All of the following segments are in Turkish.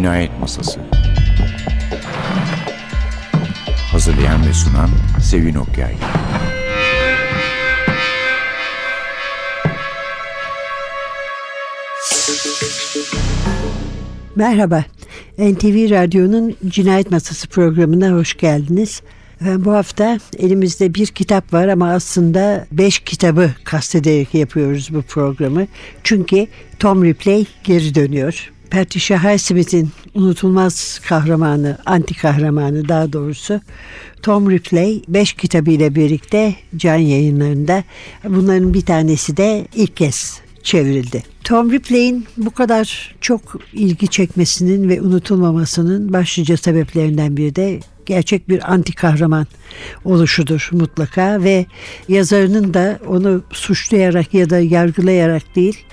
Cinayet Masası Hazırlayan ve sunan Sevin Okyay Merhaba, NTV Radyo'nun Cinayet Masası programına hoş geldiniz. Bu hafta elimizde bir kitap var ama aslında beş kitabı kastederek yapıyoruz bu programı. Çünkü Tom Ripley geri dönüyor. Patricia Highsmith'in unutulmaz kahramanı, anti kahramanı daha doğrusu Tom Ripley 5 kitabıyla birlikte can yayınlarında. Bunların bir tanesi de ilk kez çevrildi. Tom Ripley'in bu kadar çok ilgi çekmesinin ve unutulmamasının başlıca sebeplerinden biri de gerçek bir anti kahraman oluşudur mutlaka ve yazarının da onu suçlayarak ya da yargılayarak değil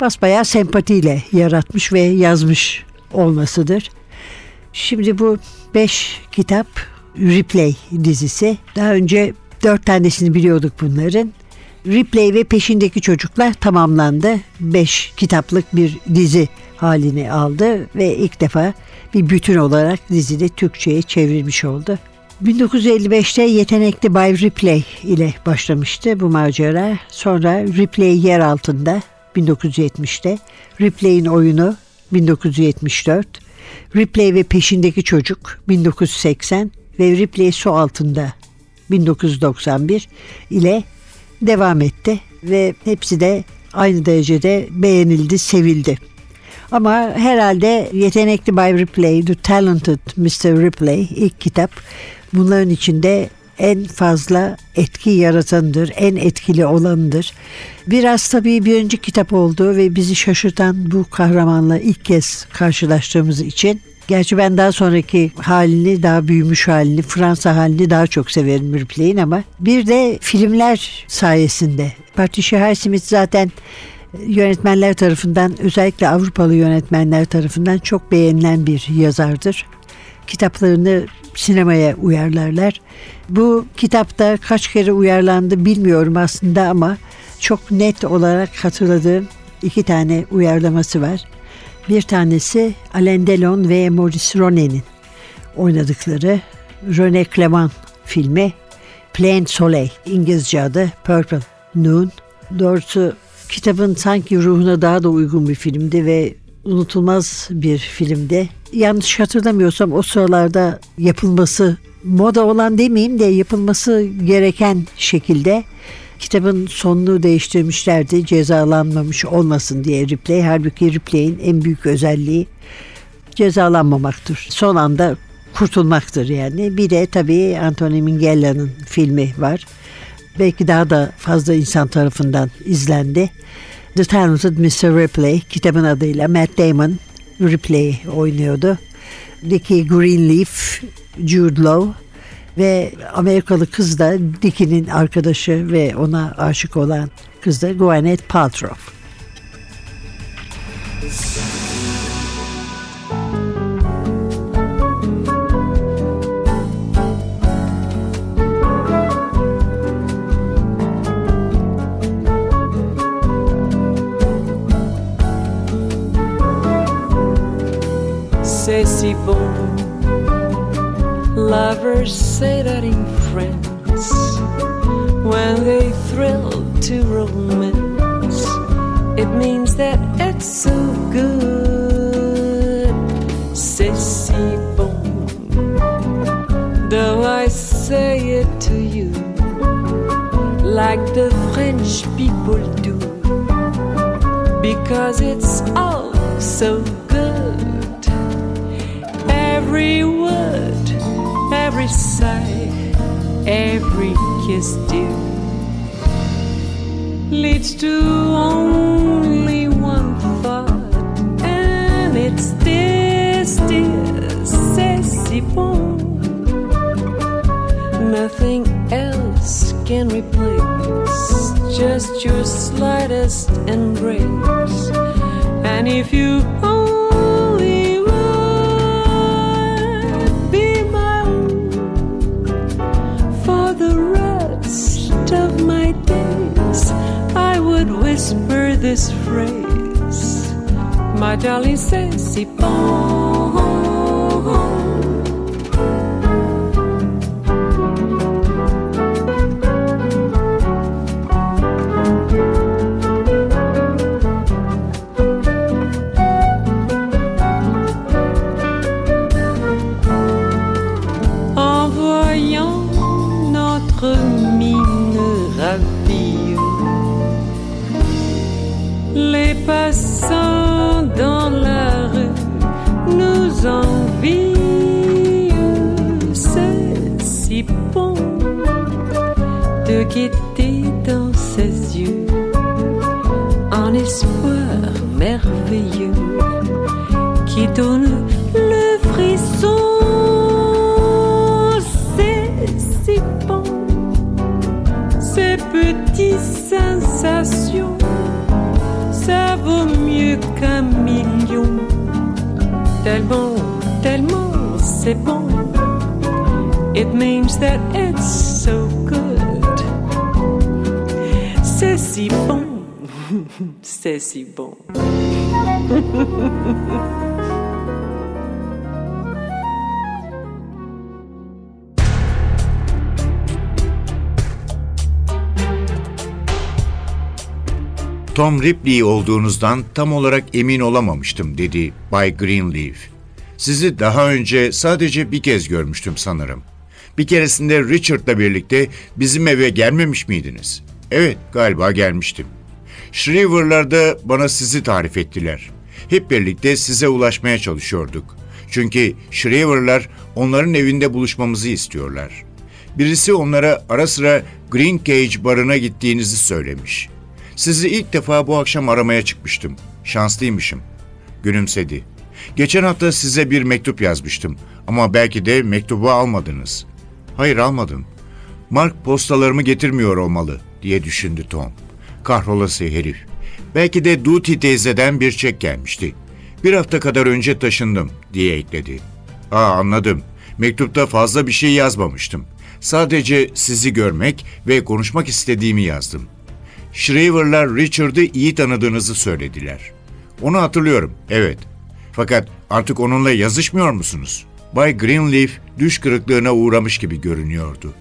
basbayağı sempatiyle yaratmış ve yazmış olmasıdır. Şimdi bu beş kitap Replay dizisi. Daha önce dört tanesini biliyorduk bunların. Replay ve peşindeki çocuklar tamamlandı. Beş kitaplık bir dizi halini aldı ve ilk defa bir bütün olarak dizide Türkçe'ye çevrilmiş oldu. 1955'te yetenekli Bay Ripley ile başlamıştı bu macera. Sonra Ripley yer altında 1970'te, Ripley'in oyunu 1974, Ripley ve peşindeki çocuk 1980 ve Ripley su altında 1991 ile devam etti ve hepsi de aynı derecede beğenildi, sevildi. Ama herhalde yetenekli Bay Ripley, The Talented Mr. Ripley ilk kitap bunların içinde en fazla etki yaratandır, en etkili olanıdır. Biraz tabii bir önceki kitap oldu ve bizi şaşırtan bu kahramanla ilk kez karşılaştığımız için Gerçi ben daha sonraki halini, daha büyümüş halini, Fransa halini daha çok severim Ripley'in ama bir de filmler sayesinde. Patricia Highsmith zaten yönetmenler tarafından özellikle Avrupalı yönetmenler tarafından çok beğenilen bir yazardır. Kitaplarını sinemaya uyarlarlar. Bu kitapta kaç kere uyarlandı bilmiyorum aslında ama çok net olarak hatırladığım iki tane uyarlaması var. Bir tanesi Alain Delon ve Maurice Ronet'in oynadıkları René Clement filmi Plain Soleil İngilizce adı Purple Noon. Doğrusu kitabın sanki ruhuna daha da uygun bir filmdi ve unutulmaz bir filmdi. Yanlış hatırlamıyorsam o sıralarda yapılması moda olan demeyeyim de yapılması gereken şekilde kitabın sonunu değiştirmişlerdi cezalanmamış olmasın diye Ripley. Halbuki Ripley'in en büyük özelliği cezalanmamaktır. Son anda kurtulmaktır yani. Bir de tabii Anthony Mingella'nın filmi var. Belki daha da fazla insan tarafından izlendi. The Talented Mr. Ripley kitabın adıyla Matt Damon Ripley oynuyordu. Dickie Greenleaf, Jude Law ve Amerikalı kız da Dickie'nin arkadaşı ve ona aşık olan kız da Gwyneth Paltrow. Si bon Lovers say that in France when they thrill to romance. It means that it's so good. C'est si bon. Though I say it to you like the French people do, because it's all so. Every word every sigh, every kiss, dear, leads to only one thought, and it's this, dear, c'est si bon. Nothing else can replace just your slightest embrace, and if you whisper this phrase My darling, c'est si bon. De guetter dans ses yeux un espoir merveilleux qui donne le frisson. C'est si bon, ces petites sensations, ça vaut mieux qu'un million. Tellement, tellement c'est bon. Means that it's so good. C'est si bon, c'est si bon. Tom Ripley olduğunuzdan tam olarak emin olamamıştım dedi Bay Greenleaf. Sizi daha önce sadece bir kez görmüştüm sanırım. Bir keresinde Richard'la birlikte bizim eve gelmemiş miydiniz? Evet, galiba gelmiştim. Shriver'larda bana sizi tarif ettiler. Hep birlikte size ulaşmaya çalışıyorduk. Çünkü Shriver'lar onların evinde buluşmamızı istiyorlar. Birisi onlara ara sıra Green Cage barına gittiğinizi söylemiş. Sizi ilk defa bu akşam aramaya çıkmıştım. Şanslıymışım. Gülümsedi. Geçen hafta size bir mektup yazmıştım ama belki de mektubu almadınız. Hayır almadım. Mark postalarımı getirmiyor olmalı diye düşündü Tom. Kahrolası herif. Belki de Duty teyzeden bir çek gelmişti. Bir hafta kadar önce taşındım diye ekledi. Aa anladım. Mektupta fazla bir şey yazmamıştım. Sadece sizi görmek ve konuşmak istediğimi yazdım. Shriver'lar Richard'ı iyi tanıdığınızı söylediler. Onu hatırlıyorum, evet. Fakat artık onunla yazışmıyor musunuz? Bay Greenleaf düş kırıklığına uğramış gibi görünüyordu.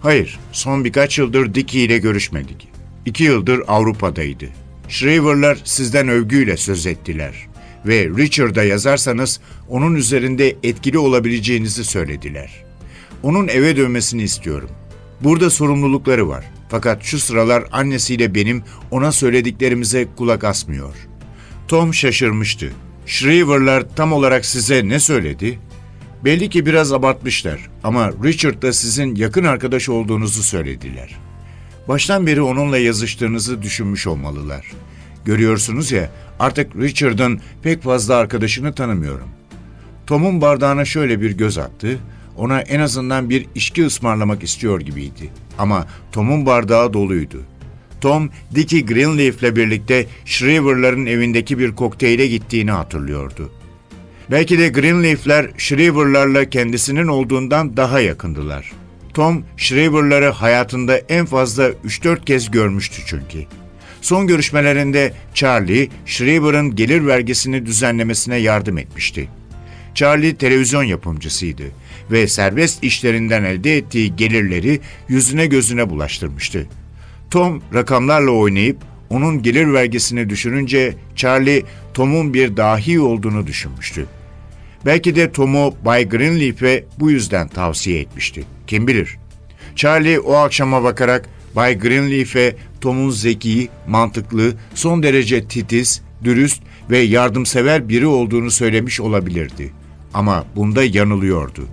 Hayır, son birkaç yıldır Dicky ile görüşmedik. İki yıldır Avrupa'daydı. Shriver'lar sizden övgüyle söz ettiler. Ve Richard'a yazarsanız onun üzerinde etkili olabileceğinizi söylediler. Onun eve dönmesini istiyorum. Burada sorumlulukları var. Fakat şu sıralar annesiyle benim ona söylediklerimize kulak asmıyor. Tom şaşırmıştı. Shriver'lar tam olarak size ne söyledi? Belli ki biraz abartmışlar ama Richard da sizin yakın arkadaş olduğunuzu söylediler. Baştan beri onunla yazıştığınızı düşünmüş olmalılar. Görüyorsunuz ya artık Richard'ın pek fazla arkadaşını tanımıyorum. Tom'un bardağına şöyle bir göz attı. Ona en azından bir içki ısmarlamak istiyor gibiydi. Ama Tom'un bardağı doluydu. Tom, Dickie Greenleaf'le birlikte Shriver'ların evindeki bir kokteyle gittiğini hatırlıyordu. Belki de Greenleaf'ler Shriver'larla kendisinin olduğundan daha yakındılar. Tom, Shriver'ları hayatında en fazla 3-4 kez görmüştü çünkü. Son görüşmelerinde Charlie, Shriver'ın gelir vergisini düzenlemesine yardım etmişti. Charlie televizyon yapımcısıydı ve serbest işlerinden elde ettiği gelirleri yüzüne gözüne bulaştırmıştı. Tom rakamlarla oynayıp onun gelir vergisini düşününce Charlie Tom'un bir dahi olduğunu düşünmüştü. Belki de Tom'u Bay Greenleaf'e bu yüzden tavsiye etmişti. Kim bilir? Charlie o akşama bakarak Bay Greenleaf'e Tom'un zeki, mantıklı, son derece titiz, dürüst ve yardımsever biri olduğunu söylemiş olabilirdi. Ama bunda yanılıyordu.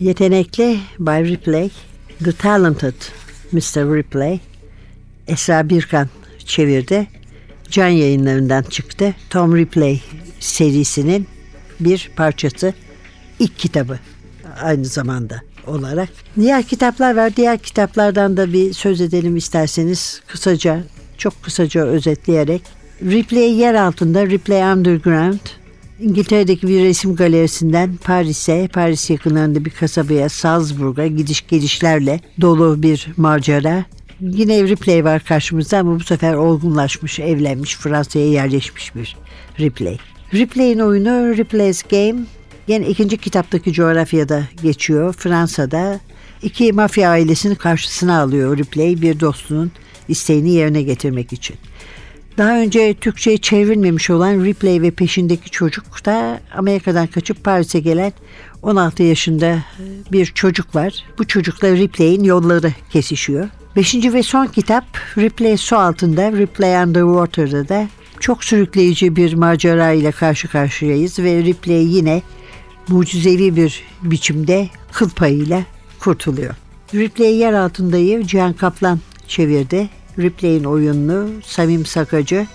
Yetenekli Bay Ripley, The Talented Mr. Ripley, Esra Birkan çevirdi. Can yayınlarından çıktı. Tom Ripley serisinin bir parçası. ilk kitabı aynı zamanda olarak. Diğer kitaplar var. Diğer kitaplardan da bir söz edelim isterseniz kısaca, çok kısaca özetleyerek. Ripley yer altında, Ripley Underground, İngiltere'deki bir resim galerisinden Paris'e, Paris yakınlarında bir kasabaya, Salzburg'a gidiş gelişlerle dolu bir macera. Yine Ripley var karşımızda ama bu sefer olgunlaşmış, evlenmiş, Fransa'ya yerleşmiş bir Ripley. Ripley'in oyunu Ripley's Game yine ikinci kitaptaki coğrafyada geçiyor. Fransa'da iki mafya ailesini karşısına alıyor Ripley bir dostunun isteğini yerine getirmek için. Daha önce Türkçe'ye çevrilmemiş olan Ripley ve peşindeki çocuk da Amerika'dan kaçıp Paris'e gelen 16 yaşında bir çocuk var. Bu çocukla Ripley'in yolları kesişiyor. Beşinci ve son kitap Ripley su altında, Ripley Underwater'da da çok sürükleyici bir macera ile karşı karşıyayız ve Ripley yine mucizevi bir biçimde kıl payıyla kurtuluyor. Ripley yer altındayı Cihan Kaplan çevirdi. Ripley'in oyununu Samim Sakacı,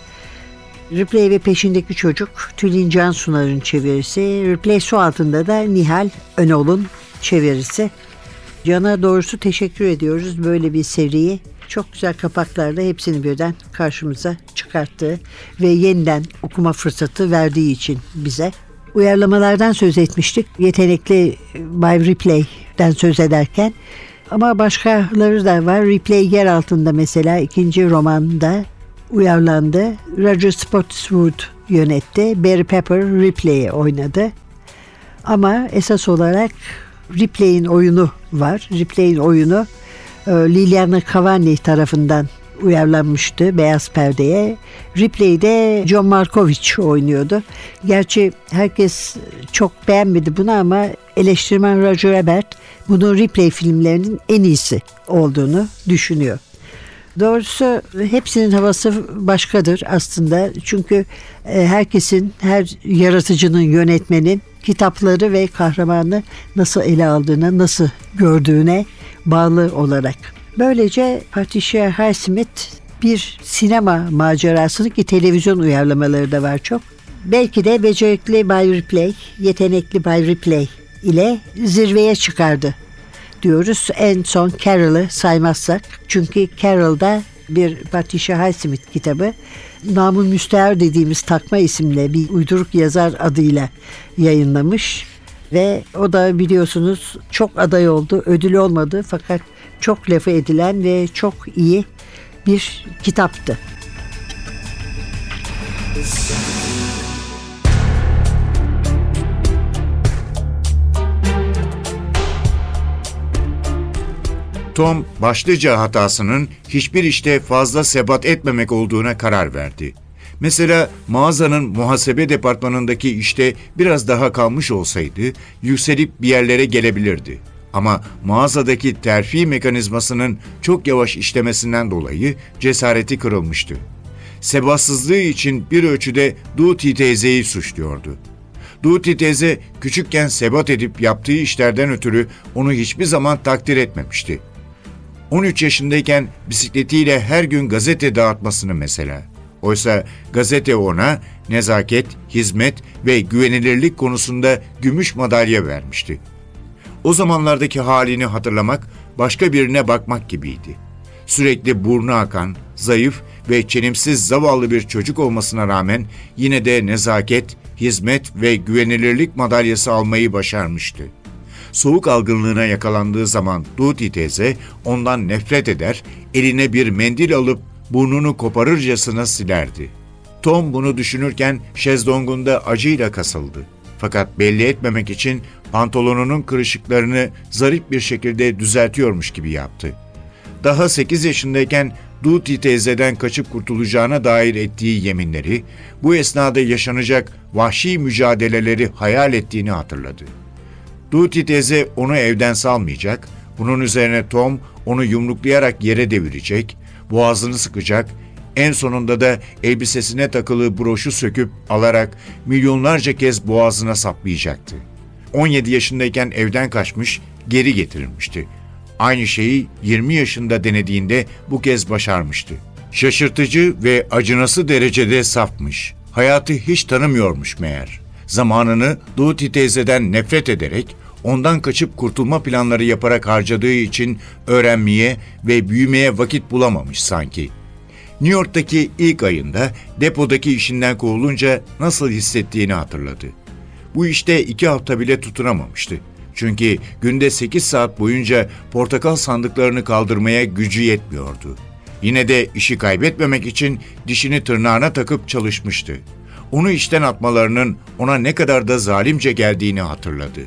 Ripley ve peşindeki çocuk Tülin Cansunar'ın çevirisi, Ripley su altında da Nihal Önol'un çevirisi. Can'a doğrusu teşekkür ediyoruz böyle bir seriyi. Çok güzel kapaklarla hepsini birden karşımıza çıkarttığı ve yeniden okuma fırsatı verdiği için bize. Uyarlamalardan söz etmiştik. Yetenekli Bay Ripley'den söz ederken. Ama başkaları da var. Ripley yer altında mesela ikinci romanda uyarlandı. Roger Spotswood yönetti. Barry Pepper Ripley'i oynadı. Ama esas olarak Ripley'in oyunu var. Ripley'in oyunu e, Liliana Cavani tarafından uyarlanmıştı Beyaz Perde'ye. Ripley'de John Markovich oynuyordu. Gerçi herkes çok beğenmedi bunu ama eleştirmen Roger Ebert bunun Ripley filmlerinin en iyisi olduğunu düşünüyor. Doğrusu hepsinin havası başkadır aslında. Çünkü e, herkesin, her yaratıcının, yönetmenin kitapları ve kahramanı nasıl ele aldığına, nasıl gördüğüne bağlı olarak. Böylece Patricia Highsmith bir sinema macerasını ki televizyon uyarlamaları da var çok. Belki de becerikli Bay Ripley, yetenekli Bay Ripley ile zirveye çıkardı diyoruz. En son Carol'ı saymazsak. Çünkü Carol'da bir Patricia Highsmith kitabı Namun Müstehar dediğimiz takma isimle bir uyduruk yazar adıyla yayınlamış. Ve o da biliyorsunuz çok aday oldu, ödül olmadı fakat çok lafı edilen ve çok iyi bir kitaptı. Tom başlıca hatasının hiçbir işte fazla sebat etmemek olduğuna karar verdi. Mesela mağazanın muhasebe departmanındaki işte biraz daha kalmış olsaydı yükselip bir yerlere gelebilirdi. Ama mağazadaki terfi mekanizmasının çok yavaş işlemesinden dolayı cesareti kırılmıştı. Sebatsızlığı için bir ölçüde Duty teyzeyi suçluyordu. Duty teyze küçükken sebat edip yaptığı işlerden ötürü onu hiçbir zaman takdir etmemişti. 13 yaşındayken bisikletiyle her gün gazete dağıtmasını mesela. Oysa gazete ona nezaket, hizmet ve güvenilirlik konusunda gümüş madalya vermişti. O zamanlardaki halini hatırlamak başka birine bakmak gibiydi. Sürekli burnu akan, zayıf ve çelimsiz zavallı bir çocuk olmasına rağmen yine de nezaket, hizmet ve güvenilirlik madalyası almayı başarmıştı. Soğuk algınlığına yakalandığı zaman Duty teyze ondan nefret eder, eline bir mendil alıp burnunu koparırcasına silerdi. Tom bunu düşünürken şezlongunda acıyla kasıldı. Fakat belli etmemek için pantolonunun kırışıklarını zarif bir şekilde düzeltiyormuş gibi yaptı. Daha 8 yaşındayken Duty teyzeden kaçıp kurtulacağına dair ettiği yeminleri, bu esnada yaşanacak vahşi mücadeleleri hayal ettiğini hatırladı. Duty teyze onu evden salmayacak, bunun üzerine Tom onu yumruklayarak yere devirecek, boğazını sıkacak, en sonunda da elbisesine takılı broşu söküp alarak milyonlarca kez boğazına saplayacaktı. 17 yaşındayken evden kaçmış, geri getirilmişti. Aynı şeyi 20 yaşında denediğinde bu kez başarmıştı. Şaşırtıcı ve acınası derecede safmış. Hayatı hiç tanımıyormuş meğer. Zamanını Duty teyzeden nefret ederek ondan kaçıp kurtulma planları yaparak harcadığı için öğrenmeye ve büyümeye vakit bulamamış sanki. New York'taki ilk ayında depodaki işinden kovulunca nasıl hissettiğini hatırladı. Bu işte iki hafta bile tutunamamıştı. Çünkü günde 8 saat boyunca portakal sandıklarını kaldırmaya gücü yetmiyordu. Yine de işi kaybetmemek için dişini tırnağına takıp çalışmıştı. Onu işten atmalarının ona ne kadar da zalimce geldiğini hatırladı.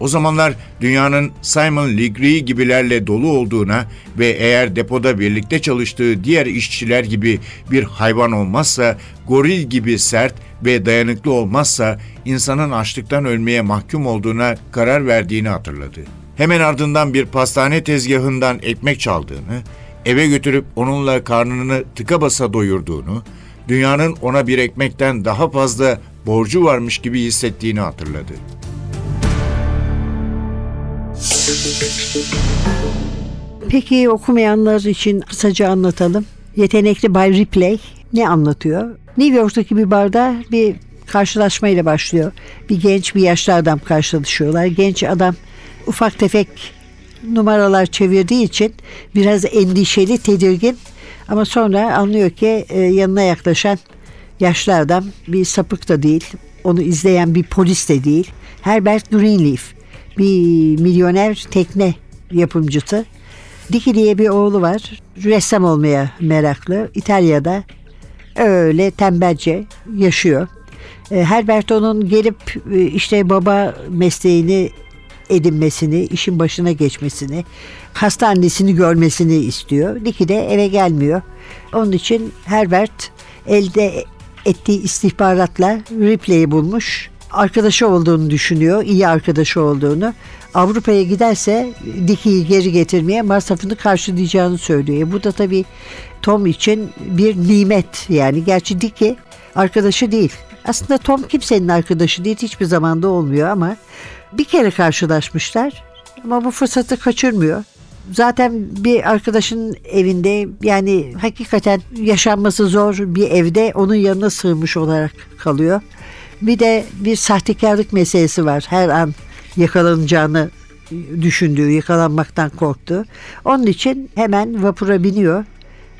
O zamanlar dünyanın Simon Legree gibilerle dolu olduğuna ve eğer depoda birlikte çalıştığı diğer işçiler gibi bir hayvan olmazsa, goril gibi sert ve dayanıklı olmazsa insanın açlıktan ölmeye mahkum olduğuna karar verdiğini hatırladı. Hemen ardından bir pastane tezgahından ekmek çaldığını, eve götürüp onunla karnını tıka basa doyurduğunu, dünyanın ona bir ekmekten daha fazla borcu varmış gibi hissettiğini hatırladı. Peki okumayanlar için kısaca anlatalım. Yetenekli Bay Ripley ne anlatıyor? New York'taki bir barda bir karşılaşmayla başlıyor. Bir genç bir yaşlı adam karşılaşıyorlar. Genç adam ufak tefek numaralar çevirdiği için biraz endişeli, tedirgin. Ama sonra anlıyor ki e, yanına yaklaşan yaşlı adam bir sapık da değil. Onu izleyen bir polis de değil. Herbert Greenleaf bir milyoner tekne yapımcısı. Dicky diye bir oğlu var. Ressam olmaya meraklı. İtalya'da öyle tembelce yaşıyor. E, Herbert onun gelip e, işte baba mesleğini edinmesini, işin başına geçmesini, hasta annesini görmesini istiyor. Dicky de eve gelmiyor. Onun için Herbert elde ettiği istihbaratla Ripley'i bulmuş. Arkadaşı olduğunu düşünüyor, iyi arkadaşı olduğunu. Avrupa'ya giderse Dickie'yi geri getirmeye masrafını karşılayacağını söylüyor. E, Bu da tabii Tom için bir nimet yani. Gerçi Dickie arkadaşı değil. Aslında Tom kimsenin arkadaşı değil hiçbir zamanda olmuyor ama bir kere karşılaşmışlar ama bu fırsatı kaçırmıyor. Zaten bir arkadaşın evinde yani hakikaten yaşanması zor bir evde onun yanına sığmış olarak kalıyor. Bir de bir sahtekarlık meselesi var. Her an yakalanacağını düşündüğü, yakalanmaktan korktu. Onun için hemen vapura biniyor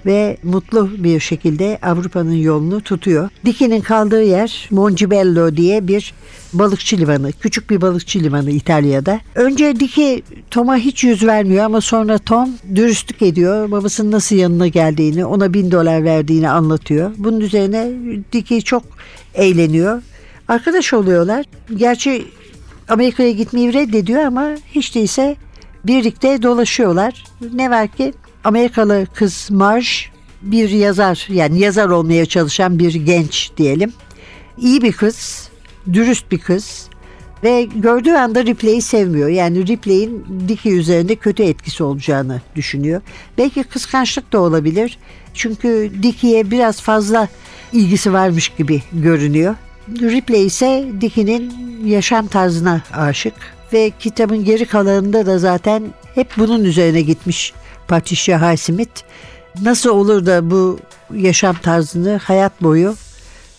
ve mutlu bir şekilde Avrupa'nın yolunu tutuyor. Dickie'nin kaldığı yer Moncibello diye bir balıkçı limanı. Küçük bir balıkçı limanı İtalya'da. Önce Dickie Tom'a hiç yüz vermiyor ama sonra Tom dürüstlük ediyor. Babasının nasıl yanına geldiğini, ona bin dolar verdiğini anlatıyor. Bunun üzerine Dickie çok eğleniyor. Arkadaş oluyorlar. Gerçi Amerika'ya gitmeyi reddediyor ama hiç değilse birlikte dolaşıyorlar. Ne var ki Amerikalı kız Marge bir yazar yani yazar olmaya çalışan bir genç diyelim. İyi bir kız, dürüst bir kız ve gördüğü anda Ripley'i sevmiyor. Yani Ripley'in Dickie üzerinde kötü etkisi olacağını düşünüyor. Belki kıskançlık da olabilir. Çünkü Dickie'ye biraz fazla ilgisi varmış gibi görünüyor. Ripley ise Dickie'nin yaşam tarzına aşık ve kitabın geri kalanında da zaten hep bunun üzerine gitmiş Patricia Highsmith. Nasıl olur da bu yaşam tarzını hayat boyu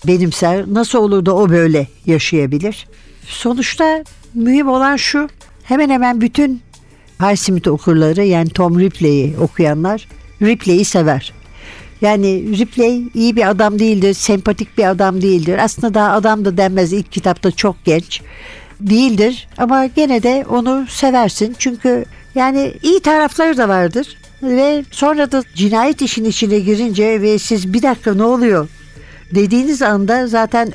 benimser, nasıl olur da o böyle yaşayabilir? Sonuçta mühim olan şu, hemen hemen bütün Highsmith okurları yani Tom Ripley'i okuyanlar Ripley'i sever. Yani Ripley iyi bir adam değildir, sempatik bir adam değildir. Aslında daha adam da denmez ilk kitapta çok genç değildir ama gene de onu seversin. Çünkü yani iyi tarafları da vardır ve sonra da cinayet işin içine girince ve siz bir dakika ne oluyor dediğiniz anda zaten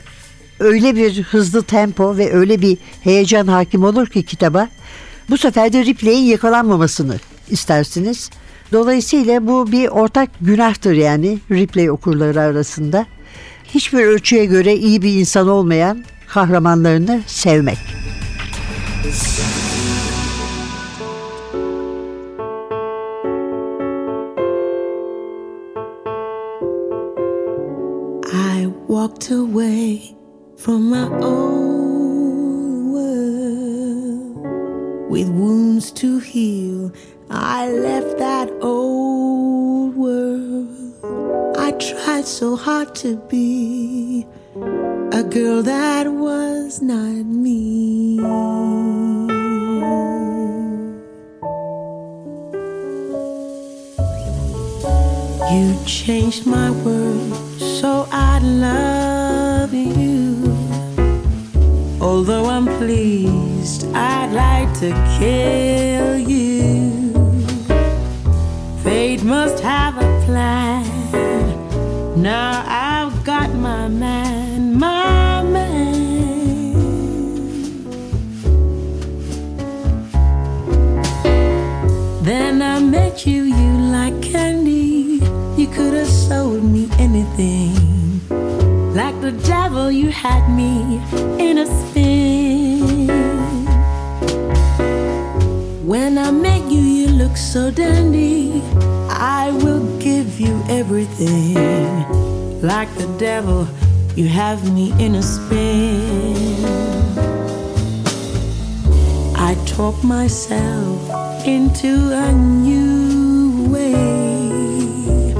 öyle bir hızlı tempo ve öyle bir heyecan hakim olur ki kitaba. Bu sefer de Ripley'in yakalanmamasını istersiniz. Dolayısıyla bu bir ortak günahtır yani Ripley okurları arasında. Hiçbir ölçüye göre iyi bir insan olmayan kahramanlarını sevmek. I walked away from my old world with wounds to heal. I left that old world. I tried so hard to be a girl that was not me. You changed my world, so I love you. Although I'm pleased I'd like to kill must have a plan. Now I've got my man, my man. Then I met you, you like candy. You could have sold me anything. Like the devil, you had me in a spin. When I met you, you look so dandy. I will give you everything. Like the devil, you have me in a spin. I talk myself into a new way.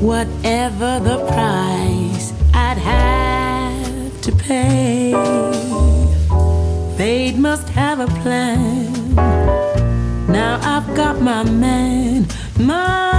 Whatever the price, I'd have to pay. Fate must have a plan. Now I've got my man, my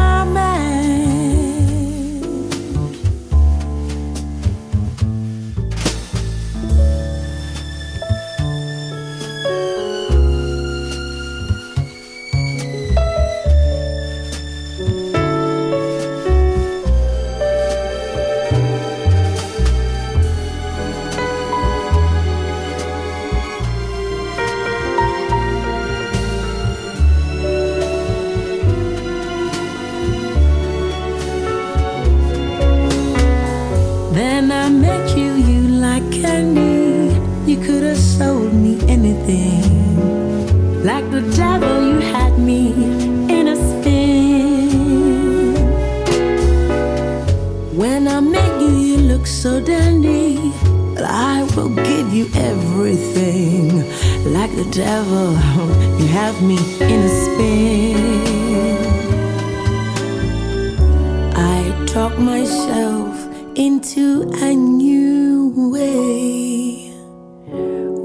dandy. I will give you everything. Like the devil, you have me in a spin. I talk myself into a new way.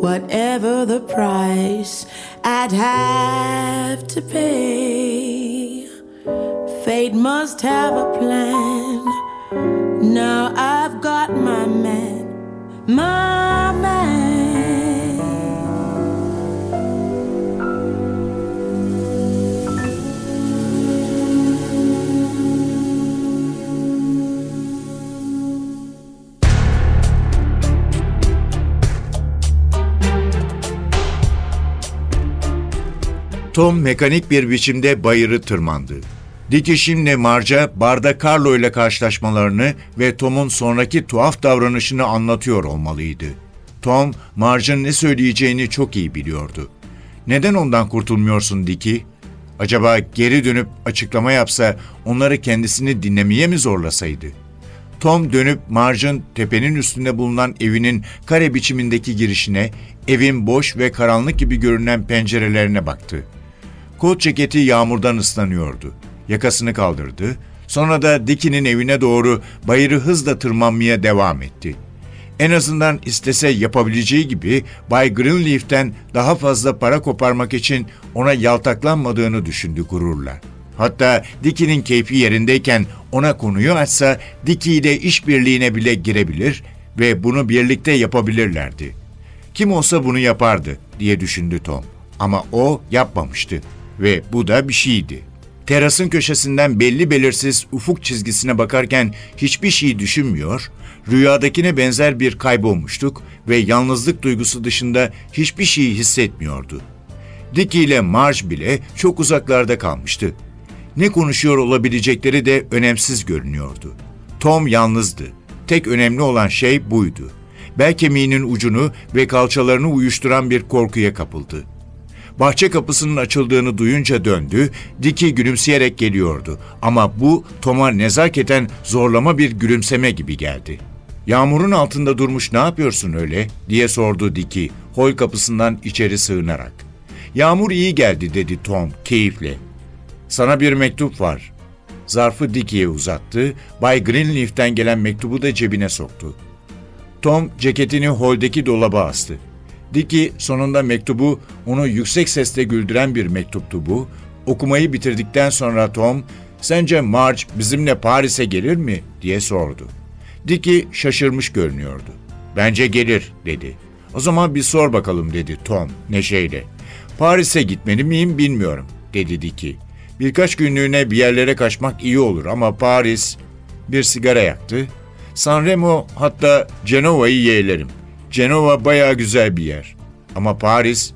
Whatever the price, I'd have to pay. Fate must have a plan. Now I've got my man, my man. Tom mekanik bir biçimde bayırı tırmandı. Dicky şimdi Marge'a barda Carlo ile karşılaşmalarını ve Tom'un sonraki tuhaf davranışını anlatıyor olmalıydı. Tom, Marge'ın ne söyleyeceğini çok iyi biliyordu. Neden ondan kurtulmuyorsun Dicky? Acaba geri dönüp açıklama yapsa onları kendisini dinlemeye mi zorlasaydı? Tom dönüp Marge'ın tepenin üstünde bulunan evinin kare biçimindeki girişine, evin boş ve karanlık gibi görünen pencerelerine baktı. Kot ceketi yağmurdan ıslanıyordu. Yakasını kaldırdı. Sonra da Dicky'nin evine doğru bayırı hızla tırmanmaya devam etti. En azından istese yapabileceği gibi Bay Greenleaf'ten daha fazla para koparmak için ona yaltaklanmadığını düşündü gururla. Hatta Dicky'nin keyfi yerindeyken ona konuyu açsa Dicky ile işbirliğine bile girebilir ve bunu birlikte yapabilirlerdi. Kim olsa bunu yapardı diye düşündü Tom. Ama o yapmamıştı ve bu da bir şeydi. Terasın köşesinden belli belirsiz ufuk çizgisine bakarken hiçbir şey düşünmüyor, rüyadakine benzer bir kaybolmuştuk ve yalnızlık duygusu dışında hiçbir şey hissetmiyordu. Dicky ile Marge bile çok uzaklarda kalmıştı. Ne konuşuyor olabilecekleri de önemsiz görünüyordu. Tom yalnızdı. Tek önemli olan şey buydu. Bel kemiğinin ucunu ve kalçalarını uyuşturan bir korkuya kapıldı. Bahçe kapısının açıldığını duyunca döndü, Diki gülümseyerek geliyordu. Ama bu Tom'a nezaketen zorlama bir gülümseme gibi geldi. Yağmurun altında durmuş ne yapıyorsun öyle diye sordu Diki, hol kapısından içeri sığınarak. Yağmur iyi geldi dedi Tom keyifle. Sana bir mektup var. Zarfı Diki'ye uzattı, Bay Greenleaf'ten gelen mektubu da cebine soktu. Tom ceketini holdeki dolaba astı. Dicky sonunda mektubu onu yüksek sesle güldüren bir mektuptu bu. Okumayı bitirdikten sonra Tom, sence Marge bizimle Paris'e gelir mi diye sordu. Dicky şaşırmış görünüyordu. Bence gelir dedi. O zaman bir sor bakalım dedi Tom neşeyle. Paris'e gitmeli miyim bilmiyorum dedi Dicky. Birkaç günlüğüne bir yerlere kaçmak iyi olur ama Paris bir sigara yaktı. Sanremo hatta Cenova'yı yeğlerim. Cenova bayağı güzel bir yer. Ama Paris,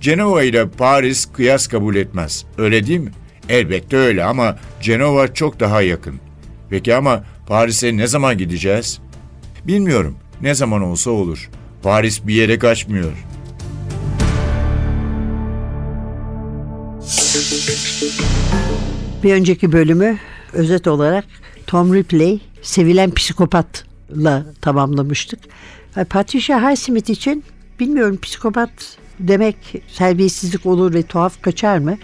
Cenova ile Paris kıyas kabul etmez. Öyle değil mi? Elbette öyle ama Cenova çok daha yakın. Peki ama Paris'e ne zaman gideceğiz? Bilmiyorum. Ne zaman olsa olur. Paris bir yere kaçmıyor. Bir önceki bölümü özet olarak Tom Ripley sevilen psikopatla tamamlamıştık. Patricia Highsmith için bilmiyorum psikopat demek terbiyesizlik olur ve tuhaf kaçar mı?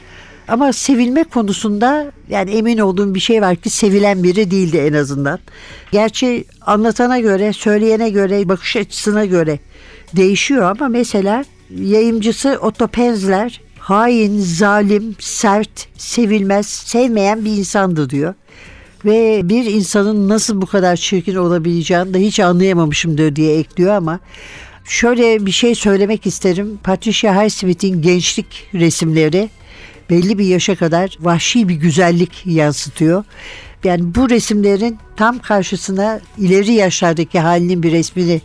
Ama sevilme konusunda yani emin olduğum bir şey var ki sevilen biri değildi en azından. Gerçi anlatana göre, söyleyene göre, bakış açısına göre değişiyor ama mesela yayımcısı Otto Penzler hain, zalim, sert, sevilmez, sevmeyen bir insandı diyor. Ve bir insanın nasıl bu kadar çirkin olabileceğini de hiç anlayamamışımdır diye ekliyor ama şöyle bir şey söylemek isterim. Patricia Highsmith'in gençlik resimleri belli bir yaşa kadar vahşi bir güzellik yansıtıyor. Yani bu resimlerin tam karşısına ileri yaşlardaki halinin bir resmini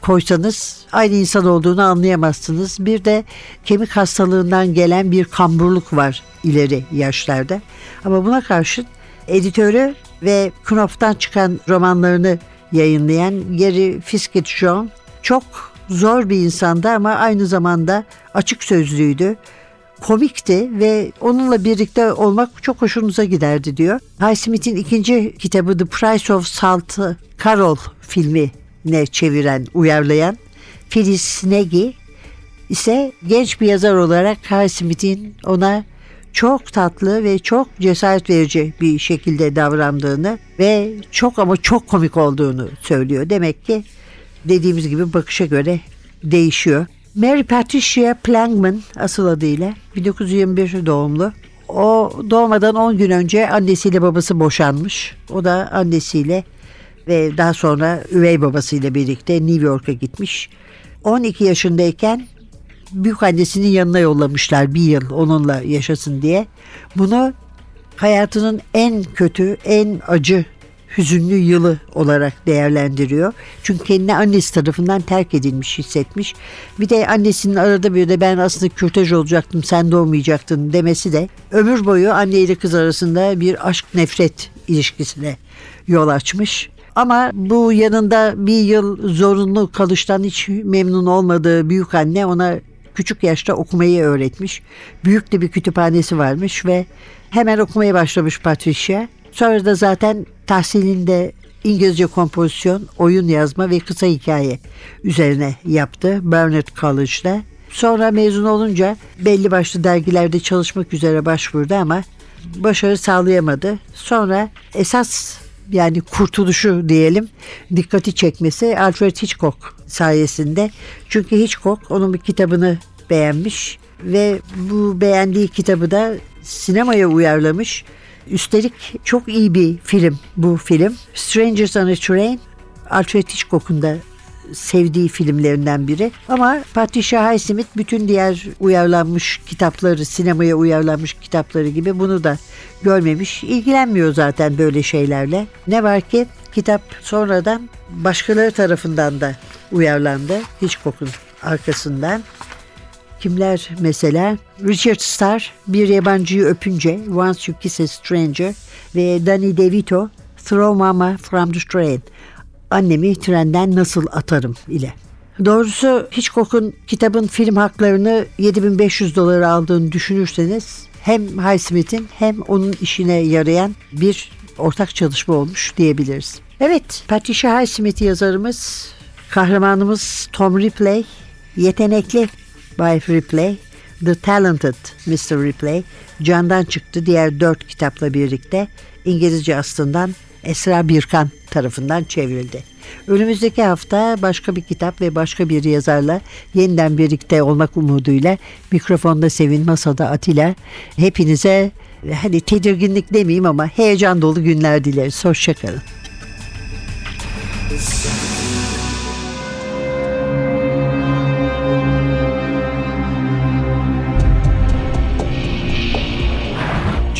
koysanız aynı insan olduğunu anlayamazsınız. Bir de kemik hastalığından gelen bir kamburluk var ileri yaşlarda. Ama buna karşın editörü ve Knopf'tan çıkan romanlarını yayınlayan Gary Fiskett John çok zor bir insandı ama aynı zamanda açık sözlüydü komikti ve onunla birlikte olmak çok hoşunuza giderdi diyor. Highsmith'in ikinci kitabı The Price of Salt'ı Carol filmi ne çeviren, uyarlayan Phyllis Nagy ise genç bir yazar olarak Highsmith'in ona çok tatlı ve çok cesaret verici bir şekilde davrandığını ve çok ama çok komik olduğunu söylüyor. Demek ki dediğimiz gibi bakışa göre değişiyor. Mary Patricia Plankman asıl adıyla 1921 doğumlu. O doğmadan 10 gün önce annesiyle babası boşanmış. O da annesiyle ve daha sonra üvey babasıyla birlikte New York'a gitmiş. 12 yaşındayken büyük annesinin yanına yollamışlar bir yıl onunla yaşasın diye. Bunu hayatının en kötü, en acı, hüzünlü yılı olarak değerlendiriyor. Çünkü kendini annesi tarafından terk edilmiş hissetmiş. Bir de annesinin arada bir de ben aslında kürtaj olacaktım sen doğmayacaktın demesi de ömür boyu anne ile kız arasında bir aşk nefret ilişkisine yol açmış. Ama bu yanında bir yıl zorunlu kalıştan hiç memnun olmadığı büyük anne ona küçük yaşta okumayı öğretmiş. Büyük de bir kütüphanesi varmış ve hemen okumaya başlamış Patricia. Sonra da zaten tahsilinde İngilizce kompozisyon, oyun yazma ve kısa hikaye üzerine yaptı Burnett College'da. Sonra mezun olunca belli başlı dergilerde çalışmak üzere başvurdu ama başarı sağlayamadı. Sonra esas yani kurtuluşu diyelim dikkati çekmesi Alfred Hitchcock sayesinde. Çünkü Hitchcock onun bir kitabını beğenmiş ve bu beğendiği kitabı da sinemaya uyarlamış. Üstelik çok iyi bir film bu film. Strangers on a Train Alfred Hitchcock'un da sevdiği filmlerinden biri. Ama Patricia Highsmith bütün diğer uyarlanmış kitapları, sinemaya uyarlanmış kitapları gibi bunu da görmemiş. İlgilenmiyor zaten böyle şeylerle. Ne var ki kitap sonradan başkaları tarafından da uyarlandı. Hitchcock'un arkasından. Kimler mesela? Richard Starr Bir Yabancıyı Öpünce, Once You Kiss a Stranger ve Danny DeVito Throw Mama from the Train. Annemi trenden nasıl atarım ile. Doğrusu Hitchcock'un kitabın film haklarını 7500 dolara aldığını düşünürseniz hem Highsmith'in hem onun işine yarayan bir ortak çalışma olmuş diyebiliriz. Evet, Patricia Highsmith yazarımız, kahramanımız Tom Ripley, yetenekli Bay Ripley, The Talented Mr. Ripley, candan çıktı diğer dört kitapla birlikte İngilizce aslından Esra Birkan tarafından çevrildi. Önümüzdeki hafta başka bir kitap ve başka bir yazarla yeniden birlikte olmak umuduyla mikrofonda Sevin Masada Atilla hepinize hani tedirginlik demeyeyim ama heyecan dolu günler dileriz. Hoşçakalın.